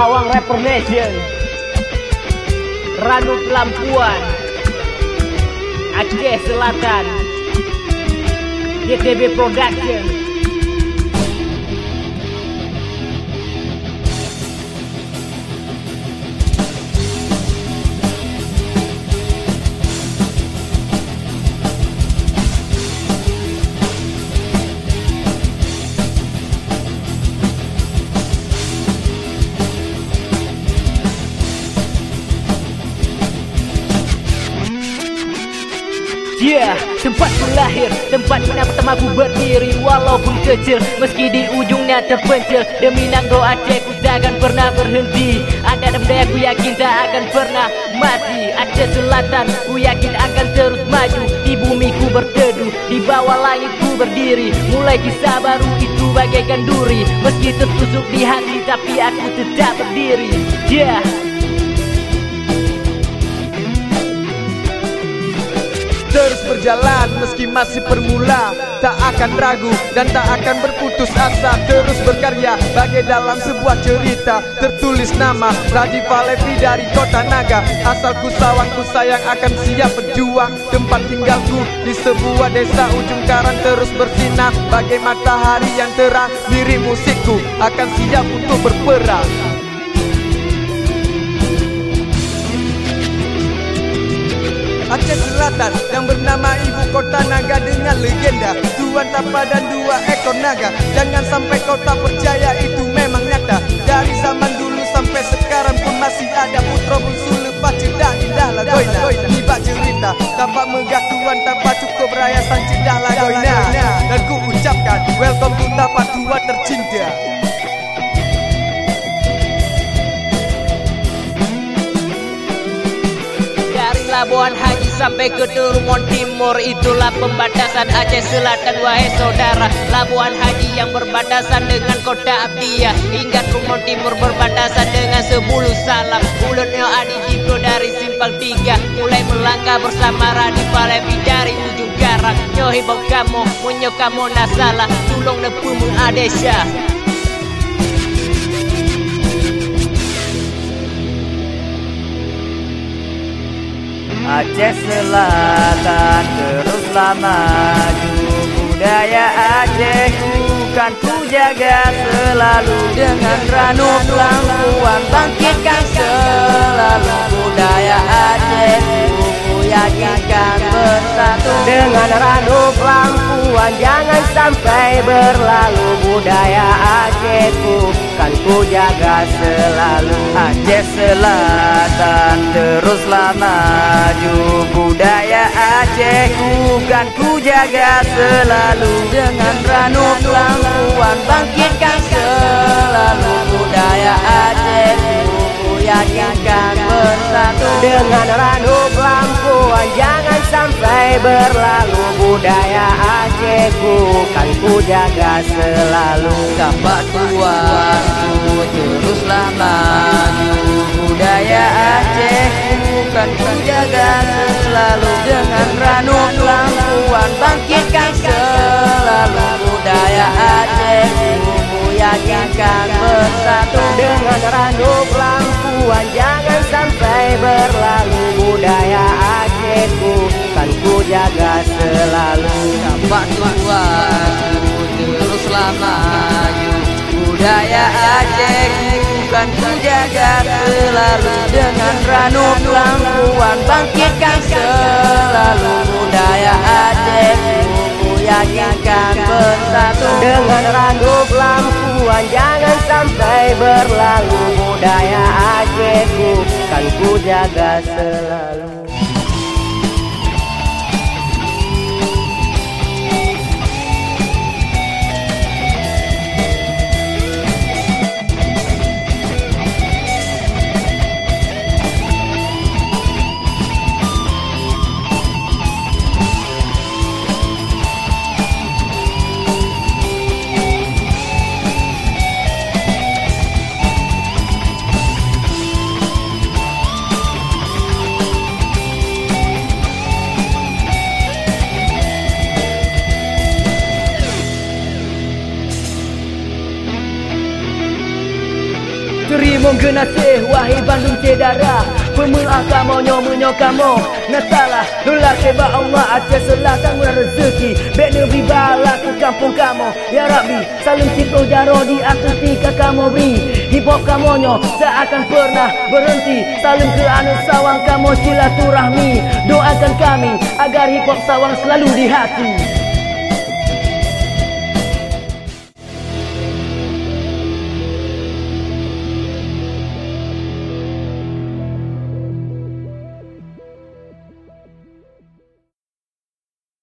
Sawang Rapper Nation Ranu Pelampuan Aceh Selatan. GTB Production Yeah, tempat lahir, tempat mana pertama ku berdiri Walaupun kecil, meski di ujungnya terpencil. Demi Nangro Aceh ku takkan pernah berhenti. Ada benda ku yakin tak akan pernah mati. Aceh Selatan ku yakin akan terus maju. Di bumi ku berteduh, di bawah langit ku berdiri. Mulai kisah baru itu bagaikan duri. Meski tertusuk di hati tapi aku tetap berdiri. Yeah Terus berjalan meski masih permula Tak akan ragu dan tak akan berputus asa. Terus berkarya bagai dalam sebuah cerita. Tertulis nama Radifa Levi dari kota Naga. Asalku sawangku sayang akan siap berjuang. Tempat tinggalku di sebuah desa ujung karang Terus bersinar. Bagai matahari yang terang Diri musikku akan siap untuk berperang Selatan yang bernama ibu kota naga dengan legenda Tuan Tapa dan dua ekor naga. Jangan sampai kau tak percaya itu memang nyata. Dari zaman dulu sampai sekarang pun masih ada putra bungsu lepas cedak indah lah goina. Tiba cerita tapak megah Tuan Tapa cukup raya sang cedah lah goina. Dan ku ucapkan welcome to Tapa tua tercinta. Labuan Haji sampai ke Turmon Timur Itulah pembatasan Aceh Selatan. Wahai saudara Labuan Haji yang berbatasan dengan kota Abdiyah Hingga Turmon Timur berbatasan dengan Sebulu Salam. Ulutnya Adi Jibro dari Simpang Tiga. Mulai melangkah bersama Radi Palevi dari ujung garang. Nyohi kamu, munyo kamu nasalah. Tulung nepu mengadesya Aceh Selatan teruslah maju. Budaya Aceh bukan ku jaga selalu Dengan ranu lampuan bangkitkan selalu Budaya Aceh. Ku yakinkan bersatu Dengan ranu lampuan jangan sampai berlalu Budaya Acehku kan ku jaga selalu. Aceh Selatan teruslah maju Budaya Acehku kan ku jaga selalu. Dengan ranu lampuan bangkitkan selalu Budaya Acehku ku yakinkan bersatu. Dengan ranu lampuan jangan sampai berlalu Budaya Acehku kan ku jaga selalu. Tapak tuanku teruslah maju Budaya Aceh bukan ku jaga selalu. Dengan ranu lampuan bangkitkan selalu Budaya Aceh ku yakinkan bersatu. Dengan ranu lampuan jangan sampai berlalu. Acehku jaga selalu. Tapak tuanku teruslah maju Budaya Aceh bukan ku jaga selalu. Dengan ranu lampuan bangkitkan selalu. Budaya Aceh yakinkan bersatu. Dengan ranu lampuan jangan sampai berlalu. Budaya Acehku kan ku jaga selalu negeri menggenasih Wahai Bandung cedara Pemulah kamu nyomunyo kamu. Nasalah Lulah keba Allah Aceh selatan murah rezeki. Bek negeri bala ke kampung kamu. Ya Rabbi Salim cipto jaro di atas tika kamu beri Hip hop kamu nyo Seakan pernah berhenti. Salim ke anu sawang kamu silaturahmi. Doakan kami Agar hip hop sawang selalu di hati